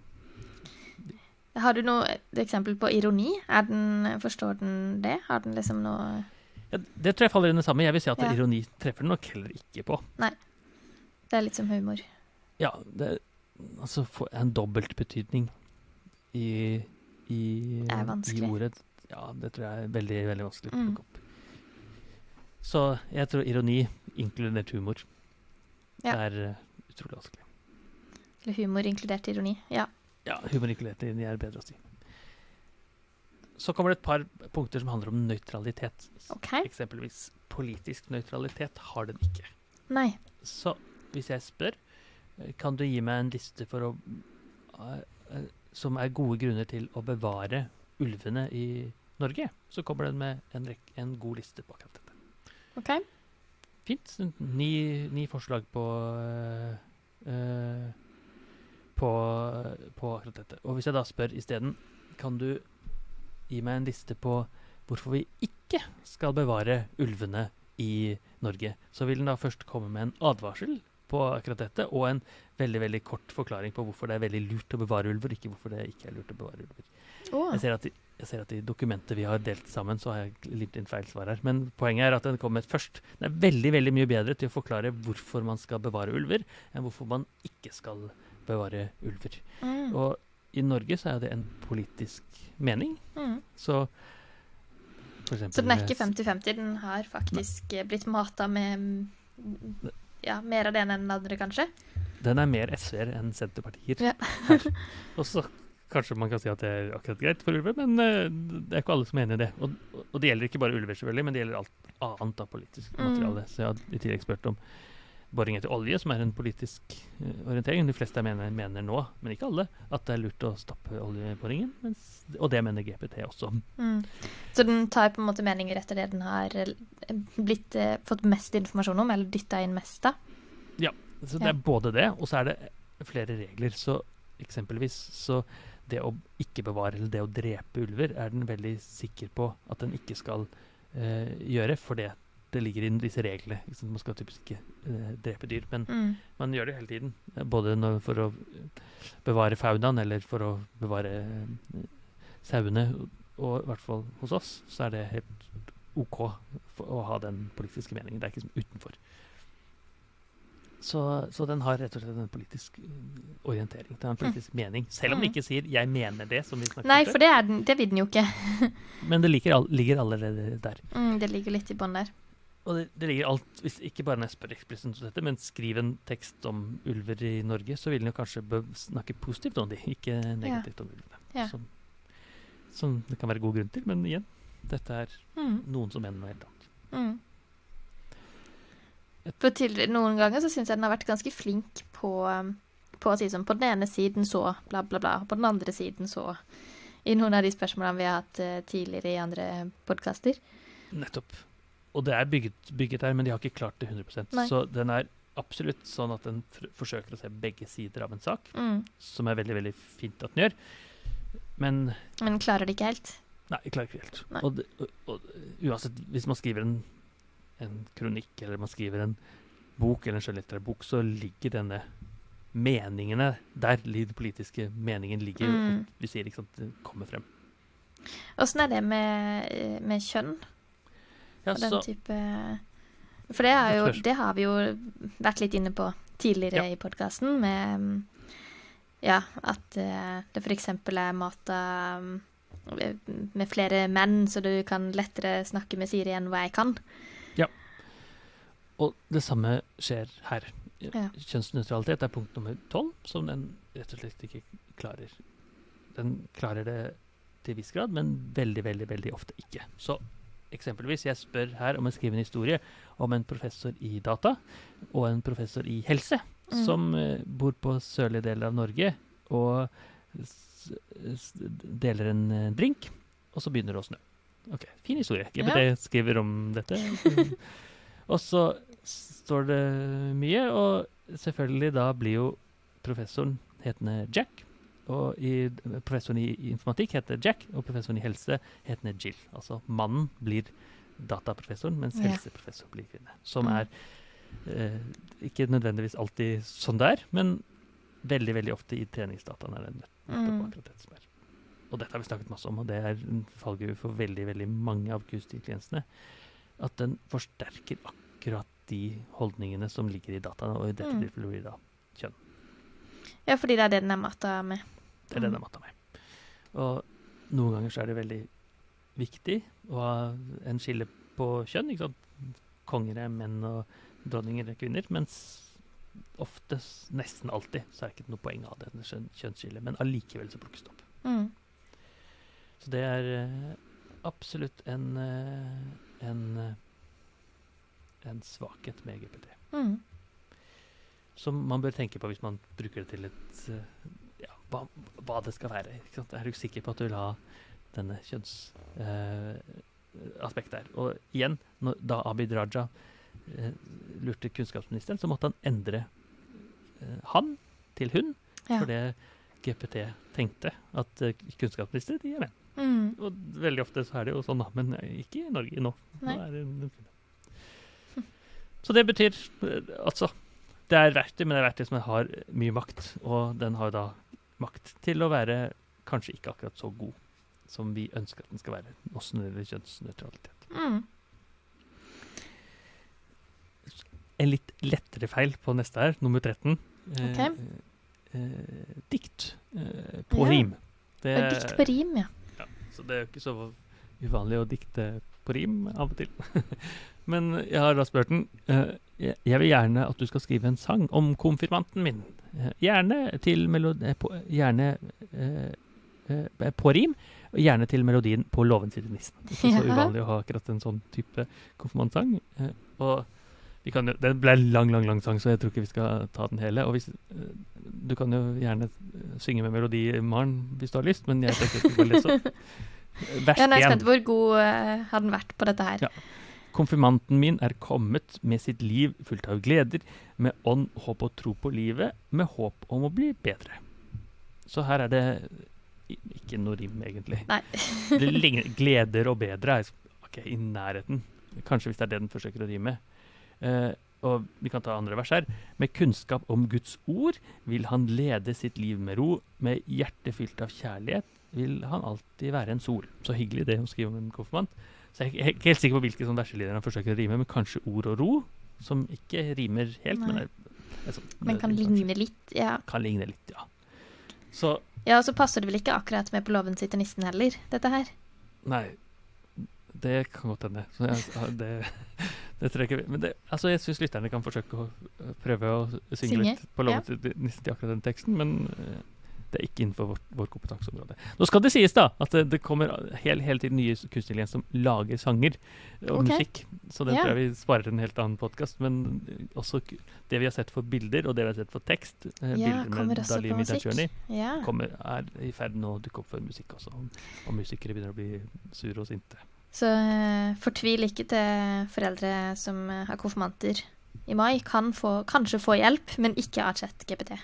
Har du noe eksempel på ironi? Er den, forstår den det? Har den liksom noe
Ja, det tror jeg faller inn det samme. Jeg vil si at
Ja.
ironi treffer den nok heller ikke på. Nei.
Det er litt som humor.
Ja, det altså en dobbeltbetydning i, i,
Er
i ordet. Ja, det tror jeg er veldig, veldig vanskelig å
Mm.
plukke opp. Så jeg tror ironi, inkludert humor,
Ja.
er uh, utrolig vanskelig.
Eller humor inkludert ironi. Ja.
Ja, humor inkludert ironi er bedre å si. Så kommer det et par punkter som handler om nøytralitet.
OK.
Eksempelvis politisk nøytralitet har den ikke.
Nei.
Så hvis jeg spør, eh, kan du gi meg en liste for å eh, eh, Som er gode grunner til å bevare ulvene i Norge, så kommer den med en, en god liste på akkurat.
OK.
Fint. Ni, ni forslag på uh, på, på akkurat dette. Og hvis jeg da spør isteden, kan du gi meg en liste på hvorfor vi ikke skal bevare ulvene i Norge, så vil den da først komme med en advarsel på akkurat dette, og en veldig veldig kort forklaring på hvorfor det er veldig lurt å bevare ulver, ikke hvorfor det ikke er lurt å bevare ulver.
Oh.
Jeg ser, at i, jeg ser at i dokumentet vi har delt sammen, så har jeg litt inn feil svar her. Men poenget er at den kommer først. Den er veldig veldig mye bedre til å forklare hvorfor man skal bevare ulver, enn hvorfor man ikke skal bevare ulver.
Mm.
Og i Norge så er det en politisk mening.
Mm.
Så
Så den er ikke 50-50, den har faktisk ne. blitt mata med ja, mer av det ene enn det andre, kanskje?
Den er mer SV-er enn Senterpartier.
Ja. [LAUGHS]
Og så kanskje man kan si at det er akkurat greit for ulver, men eh, det er ikke alle som er enig i det. Og, og det gjelder ikke bare ulver, selvfølgelig, men det gjelder alt annet av politisk
Mm.
materiale. Så jeg har i tillegg spurt om boring etter olje, som er en politisk eh, orientering. De fleste mener, mener nå, men ikke alle, at det er lurt å stoppe oljeboringen. Mens, og det mener GPT også.
Mm. Så den tar på en måte meninger etter det den har eh, blitt, eh, fått mest informasjon om, eller dytta inn mest av?
Så det
Ja.
er både det, og så er det flere regler. Så eksempelvis så det å ikke bevare eller det å drepe ulver er den veldig sikker på at den ikke skal eh, gjøre, for det det ligger inn disse reglene. Liksom. Man skal typisk ikke eh, drepe dyr, men
Mm.
man gjør det hele tiden. eh, Både når, for å bevare faunaen eller for å bevare eh, sauene. Og i hvert fall hos oss så er det helt OK å ha den politiske meningen. Det er ikke som utenfor. Så, så den har rett og slett en politisk eh, orientering. Den har en politisk mening. Selv om den
Mm.
ikke sier 'jeg mener det', som vi snakket
Nei,
om
for det, er den, det vil den jo ikke. [LAUGHS]
Men det ligger, all, ligger allerede der.
Mm, det ligger litt i bånn der.
Og det, det ligger alt, hvis ikke bare når jeg spør eksplisitt om dette, men skriv en tekst om ulver i Norge, så vil den jo kanskje snakke positivt om de, ikke negativt om ulvene.
Ja.
Som, som det kan være god grunn til, men igjen, dette er
Mm.
noen som mener noe helt annet.
For noen ganger så syns jeg den har vært ganske flink på, um, på å si sånn På den ene siden så bla, bla, bla. og På den andre siden så I noen av de spørsmålene vi har hatt eh, tidligere i andre podkaster.
Nettopp. Og det er bygget, bygget der, men de har ikke klart det 100
Nei.
Så den er absolutt sånn at den forsøker å se begge sider av en sak,
Mm.
som er veldig, veldig fint at den gjør. Men
Men klarer det ikke helt.
Nei, jeg klarer ikke helt. Og, det, og, og uansett, hvis man skriver en, en kronikk, eller man skriver en bok, eller en skjønnlitterær bok, så ligger denne meningene der. Den politiske meningen ligger,
Mm.
vi sier ikke sant, det kommer frem.
Åssen er det med, eh, med kjønn
Ja,
og den
så,
type For det, jo, det har vi jo vært litt inne på tidligere
Ja.
i podkasten, med ja, at eh, det f.eks. er mata mm, med flere menn, så du kan lettere snakke med Siri enn hva jeg kan.
Og det samme skjer her.
Ja.
Kjønnsnøytralitet er punkt nummer tolv, som den rett og slett ikke klarer. Den klarer det til viss grad, men veldig, veldig, veldig ofte ikke. Så eksempelvis, jeg spør her om en skriven en historie om en professor i data og en professor i helse,
Mm.
som uh, bor på sørlige deler av Norge og deler en uh, drink, og så begynner det å snø. Ok, Fin historie. GPT skriver om dette. [LAUGHS] og så står det mye, og selvfølgelig da blir jo professoren hetende Jack. Og i, professoren i, informatikk heter Jack, og professoren i helse hetende Jill. Altså mannen blir dataprofessoren, mens
Ja.
helseprofessor blir kvinne. Som
Mm.
er eh, ikke nødvendigvis alltid sånn det er, men veldig veldig ofte i treningsdataen er det nett- nettopp
Mm.
akkurat det som er. Og dette har vi snakket masse om, og det er en fallgruve for veldig veldig mange av QST-tjenestene. At den forsterker akkurat de holdningene som ligger i dataene, og i dette
Mm.
tilfellet blir det da kjønn.
Ja, fordi det er det den er matta med.
Det er det den er matta med. Og noen ganger så er det veldig viktig å ha en skille på kjønn. ikke sant? Konger er menn, og dronninger er kvinner. Mens ofte, nesten alltid, så er det ikke noe poeng av det kjønn- kjønnsskillet. Men allikevel så plukkes det opp.
Mm.
Så det er uh, absolutt en, uh, en, eh, en svakhet med GPT.
Mm.
Som man bør tenke på hvis man bruker det til et eh, ja, hva, hva det skal være. Er du sikker på at du vil ha denne kjønnsaspektet der? Og igjen, når, da Abid Raja eh, lurte kunnskapsministeren, så måtte han endre eh, han til hun,
Ja.
det GPT tenkte at uh, kunnskapsministre de er menn.
Mm.
Og veldig ofte så er det jo sånn, men ikke i Norge nå.
Nei.
nå er det. Så det betyr eh, altså Det er verktøy, men det er verktøy som har mye makt. Og den har da makt til å være kanskje ikke akkurat så god som vi ønsker at den skal være, også når det gjelder kjønnsnøytralitet.
Mm.
En litt lettere feil på neste her, nummer 13. Eh, eh, dikt eh, på
Ja.
rim. Det,
dikt på rim, ja.
Ja, så det er jo ikke så uvanlig å dikte på rim av og til. [LAUGHS] Men jeg har da spurt den eh, jeg, jeg vil gjerne at du skal skrive en sang om konfirmanten min. Eh, gjerne til melodi... eh, på, gjerne på rim, og gjerne til melodien 'På låven sitter nissen'. Ikke så uvanlig å ha akkurat en sånn type konfirmantsang. Og vi kan det ble en lang, lang lang sang, så jeg tror ikke vi skal ta den hele. Og hvis, du kan jo gjerne synge med melodi, Maren, hvis du har lyst, men jeg tenker ikke bare lese opp. [LAUGHS] Eh, Vers
Ja, nå er jeg spent. Hvor god uh, har den vært på dette her?
Ja. Konfirmanten min er kommet med sitt liv fullt av gleder, med ånd, håp og tro på livet, med håp om å bli bedre. Så her er det ikke noe rim, egentlig.
Nei.
Det [LAUGHS] ligner, gleder og bedre er okay, i nærheten. Kanskje hvis det er det den forsøker å rime. Uh, og vi kan ta andre vers her. Med kunnskap om Guds ord vil han lede sitt liv med ro. Med hjertet fylt av kjærlighet vil han alltid være en sol. Så hyggelig det å skrive om en konfirmant. Så jeg er ikke helt sikker på hvilke sånn verselinjer han forsøker å rime, men kanskje ord og ro, som ikke rimer helt. Men, er, er sånn-
Men kan
kanskje-
ligne litt, ja.
Kan ligne litt, ja. Så
Ja, og så passer det vel ikke akkurat med på låven sitter nissen heller, dette her.
Nei, det kan godt hende. Så jeg, det, [LAUGHS] det tror jeg ikke Men det, altså, jeg syns lytterne kan forsøke å prøve å synge,
Synge,
litt på loven til, nissen til akkurat den teksten, men øh, det er ikke innenfor vårt, vår kompetanseområde. Nå skal det sies da at det, kommer hele, hele tiden nye kunstnere igjen som lager sanger og
okay.
musikk. Så det
yeah.
tror jeg vi sparer til en helt annen podkast. Men også det vi har sett for bilder, og det vi har sett for tekst, eh,
Ja,
bilder med Dali
på yeah.
Kommer, er i ferd med å dukke opp for musikk også. Og musikere begynner å bli sure og sinte.
Så eh, fortvil ikke til foreldre som eh, har konfirmanter i mai. Kan få, kanskje få hjelp, men ikke av chat-GPT.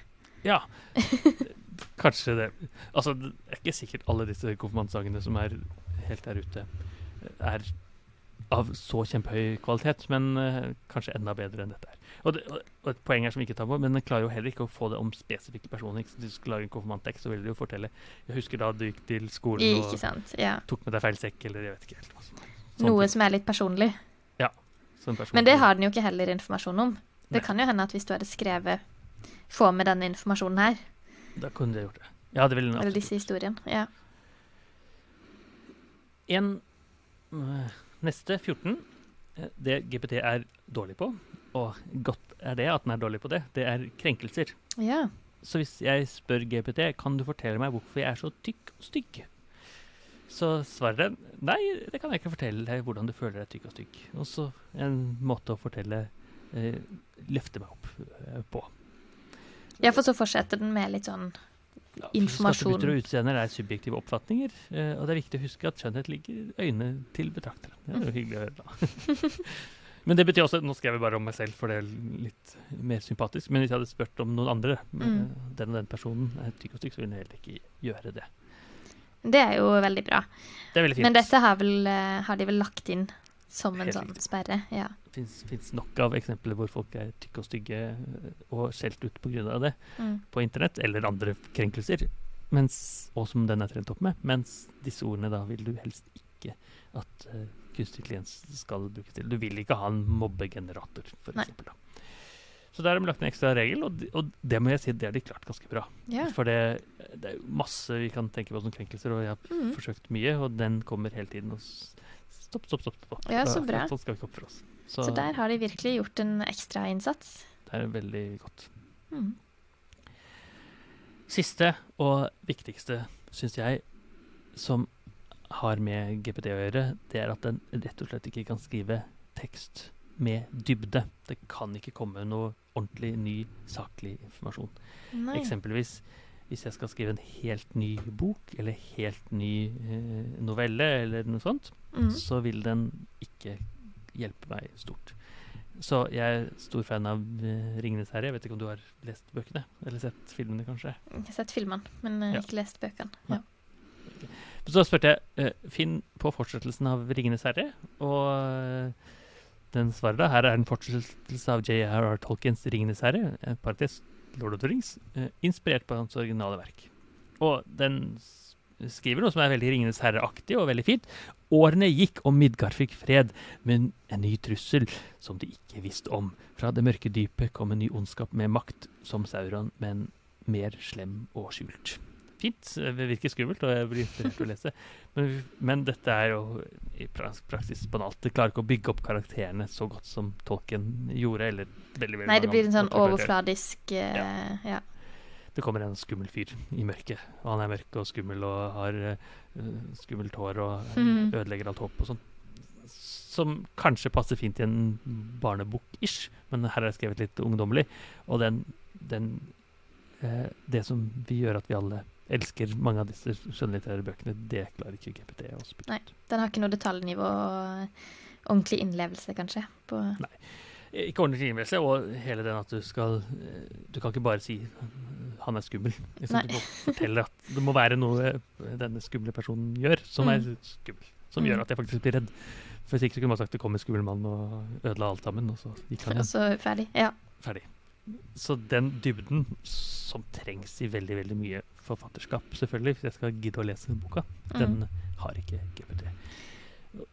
Ja, [LAUGHS] kanskje det. Altså, det er ikke sikkert alle disse konfirmantsangene som er helt der ute, er av så kjempehøy kvalitet, men uh, kanskje enda bedre enn dette her. Og, det, og et poeng her som vi ikke tar på, men den klarer jo heller ikke å få det om spesifikke personer. Ikke? Hvis du skal lage en konfirmanttekst, så vil du jo fortelle Jeg husker da du gikk til skolen og.
Ja.
tok med deg feil sekk, eller jeg vet ikke helt hva som
Noe
ting.
som er litt personlig.
Ja. Personlig.
Men det har den jo ikke heller informasjon om. Det
Nei.
kan jo hende at hvis du hadde skrevet 'få med denne informasjonen her',
Da kunne de gjort det. Ja, det ville den
eller disse historiene. Ja.
En øh, Neste, 14. eh, Det GPT er dårlig på, og godt er det at den er dårlig på det, det er krenkelser.
ja.
Så hvis jeg spør GPT kan du fortelle meg hvorfor jeg er så tykk og stygg, så svarer den nei, det kan jeg ikke fortelle deg hvordan du føler deg tykk og stygg. Og så en måte å fortelle eh, Løfte meg opp eh, på.
Ja, for så fortsetter den med litt sånn
Ja,
Informasjon.
Skattebytter og utseender er subjektive oppfatninger, eh, og det er viktig å huske at skjønnhet ligger i øynene til betrakteren. Det er jo hyggelig å høre, da. [LAUGHS] Men det betyr også Nå skrev jeg bare om meg selv, for det er litt mer sympatisk. Men hvis jeg hadde spurt om noen andre,
Mm.
eh, den og den personen er tykk og stygg, så ville jeg heller ikke gjøre det.
Det er jo veldig bra.
Det er veldig fint.
Men dette har, vel, eh, har de vel lagt inn som en
Helt
sånn
riktig.
sperre. Ja.
Det fins nok av eksempler hvor folk er tykke og stygge eh, og skjelt ut pga. det
Mm.
på internett, eller andre krenkelser, mens, og som den er trent opp med. Mens disse ordene da vil du helst ikke at uh, kunstig intelligens skal brukes til. Du vil ikke ha en mobbegenerator,
Nei.
f.eks. Så der har de lagt en ekstra regel, og, de, og det må jeg si, det har de klart ganske bra.
ja.
For det, det er masse vi kan tenke på som krenkelser, og jeg har
Mm.
forsøkt mye, og den kommer hele tiden og Stopp, stopp, stopp. stopp.
Ja, så bra.
Sånn skal vi ikke oppføre oss.
Så der har de virkelig gjort en ekstra innsats.
Det er veldig godt.
Mm.
Siste og viktigste, syns jeg, som har med GPT å gjøre, det er at den rett og slett ikke kan skrive tekst med dybde. Det kan ikke komme noe ordentlig ny, saklig informasjon.
Nei.
Eksempelvis hvis jeg skal skrive en helt ny bok, eller helt ny eh, novelle, eller noe sånt,
Mm.
så vil den ikke hjelpe meg stort. Så jeg er stor fan av uh, 'Ringenes herre'. Jeg vet ikke om du har lest bøkene? Eller sett filmene, kanskje?
Jeg har sett filmene, men uh,
Ja.
ikke lest bøkene.
Ja.
Ja.
Så spurte jeg uh, Finn på fortsettelsen av 'Ringenes herre', og den svarer da her er en fortsettelse av J.R.R. Tolkiens 'Ringenes herre', parentes Lord of the Rings, inspirert på hans originale verk. Og den skriver noe som er veldig 'Ringenes herre'-aktig og veldig fint. Årene gikk, og Midgard fikk fred, men en ny trussel som de ikke visste om. Fra det mørke dypet kom en ny ondskap med makt, som Sauron, men mer slem og skjult. Fint. Det virker skummelt, og jeg blir inspirert til å lese. Men, men dette er jo i pra- praksis banalt. Det klarer ikke å bygge opp karakterene så godt som tolken gjorde. eller veldig, veldig
Nei, det blir en sånn overfladisk uh, eh, ja.
Det kommer en skummel fyr i mørket. Og han er mørk og skummel og har uh, skummelt hår og
Mhm.
ødelegger alt håp og sånn. Som kanskje passer fint i en barnebok-ish, men her er det skrevet litt ungdommelig. Og den, den uh, Det som vi gjør at vi alle elsker mange av disse skjønnlitterære bøkene, det klarer ikke GPT å spille
Nei. Den har ikke noe detaljnivå og ordentlig innlevelse, kanskje. På
Eh, Ikke ordentlig innlevelse, og hele den at du skal eh, Du kan ikke bare si 'han er skummel'. [LAUGHS] Liksom, du må fortelle at det må være noe eh, denne skumle personen gjør, som er
Mm.
skummel. Som
Mm.
gjør at jeg faktisk blir redd. For hvis ikke så kunne man sagt det kom en skummel mann og ødela alt sammen, og så gikk han
Og
igjen.
så ferdig. Ja.
Ferdig. Så den dybden som trengs i veldig, veldig mye forfatterskap, selvfølgelig, hvis jeg skal gidde å lese boka,
Mm.
den har ikke GPT.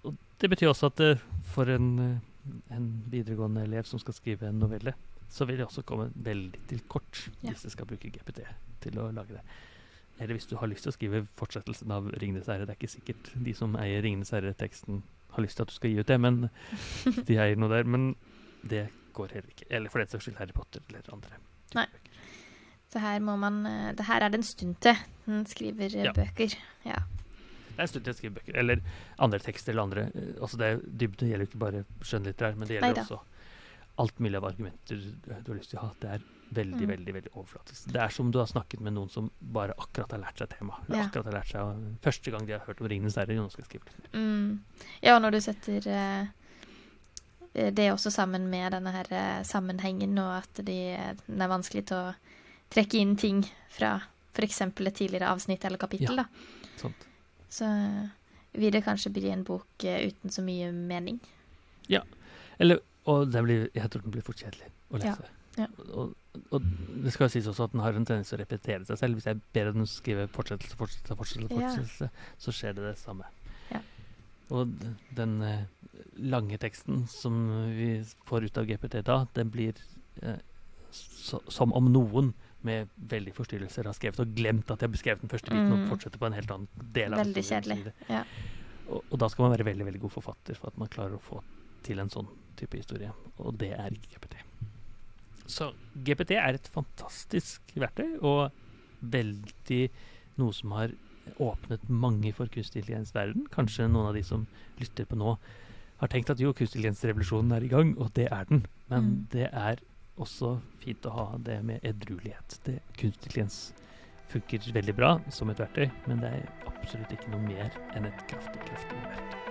Og det betyr også at eh, for en, eh, en videregående elev som skal skrive en novelle, så vil det også komme veldig til kort
Ja.
hvis du skal bruke GPT til å lage det. Eller hvis du har lyst til å skrive fortsettelsen av 'Ringenes herre'. Det er ikke sikkert de som eier 'Ringenes herre'-teksten har lyst til at du skal gi ut det, men [LAUGHS] de eier noe der. Men det går heller ikke. Eller for den saks skyld Harry Potter eller andre.
Nei. Så her må man eh, Det her er det en stund til den skriver eh,
Ja.
bøker. Ja.
Det er en stund til jeg skriver bøker. Eller andre tekster eller andre. eh, Altså det, dybde gjelder ikke bare skjønnlitterær, men det gjelder
Neida.
også alt mulig av argumenter du har lyst til å ha. Det er veldig,
Mm.
veldig veldig overflatisk. Det er som du har snakket med noen som bare akkurat har lært seg temaet.
Ja.
akkurat har lært seg Første gang de har hørt om 'Ringenes herre', nå skal jeg skrive litt.
Mm. ja, når du setter eh, det er også sammen med denne her eh, sammenhengen, og at de, den er vanskelig til å trekke inn ting fra f.eks. et tidligere avsnitt eller kapittel.
Ja.
Da.
Sånt.
Så vil det kanskje bli en bok eh, uten så mye mening. Ja.
Eller, og den blir, jeg tror den blir for kjedelig å lese.
ja.
Og, og det skal sies også at den har en tendens til å repetere seg selv. Hvis jeg ber den skrive fortsettelse, fortsettelse, fortsettelse,
Ja.
fortsettelse så skjer det det samme.
Ja.
Og den eh, lange teksten som vi får ut av GPT da, den blir eh, så, som om noen med veldig forstyrrelser har skrevet og glemt at de har beskrevet den første biten
Mm.
og fortsetter på en helt annen del av
Veldig kjedelig. Ja.
Og, og da skal man være veldig veldig god forfatter for at man klarer å få til en sånn type historie. Og det er ikke GPT. Så GPT er et fantastisk verktøy, og veldig noe som har åpnet mange for kunstig intelligens verden. Kanskje noen av de som lytter på nå, har tenkt at jo, kunstig intelligens-revolusjonen er i gang, og det er den. Men
Mm.
det er også fint å ha det med edruelighet. Det, kunstig intelligens funker veldig bra som et verktøy, men det er absolutt ikke noe mer enn et kraftig, kraftig verktøy.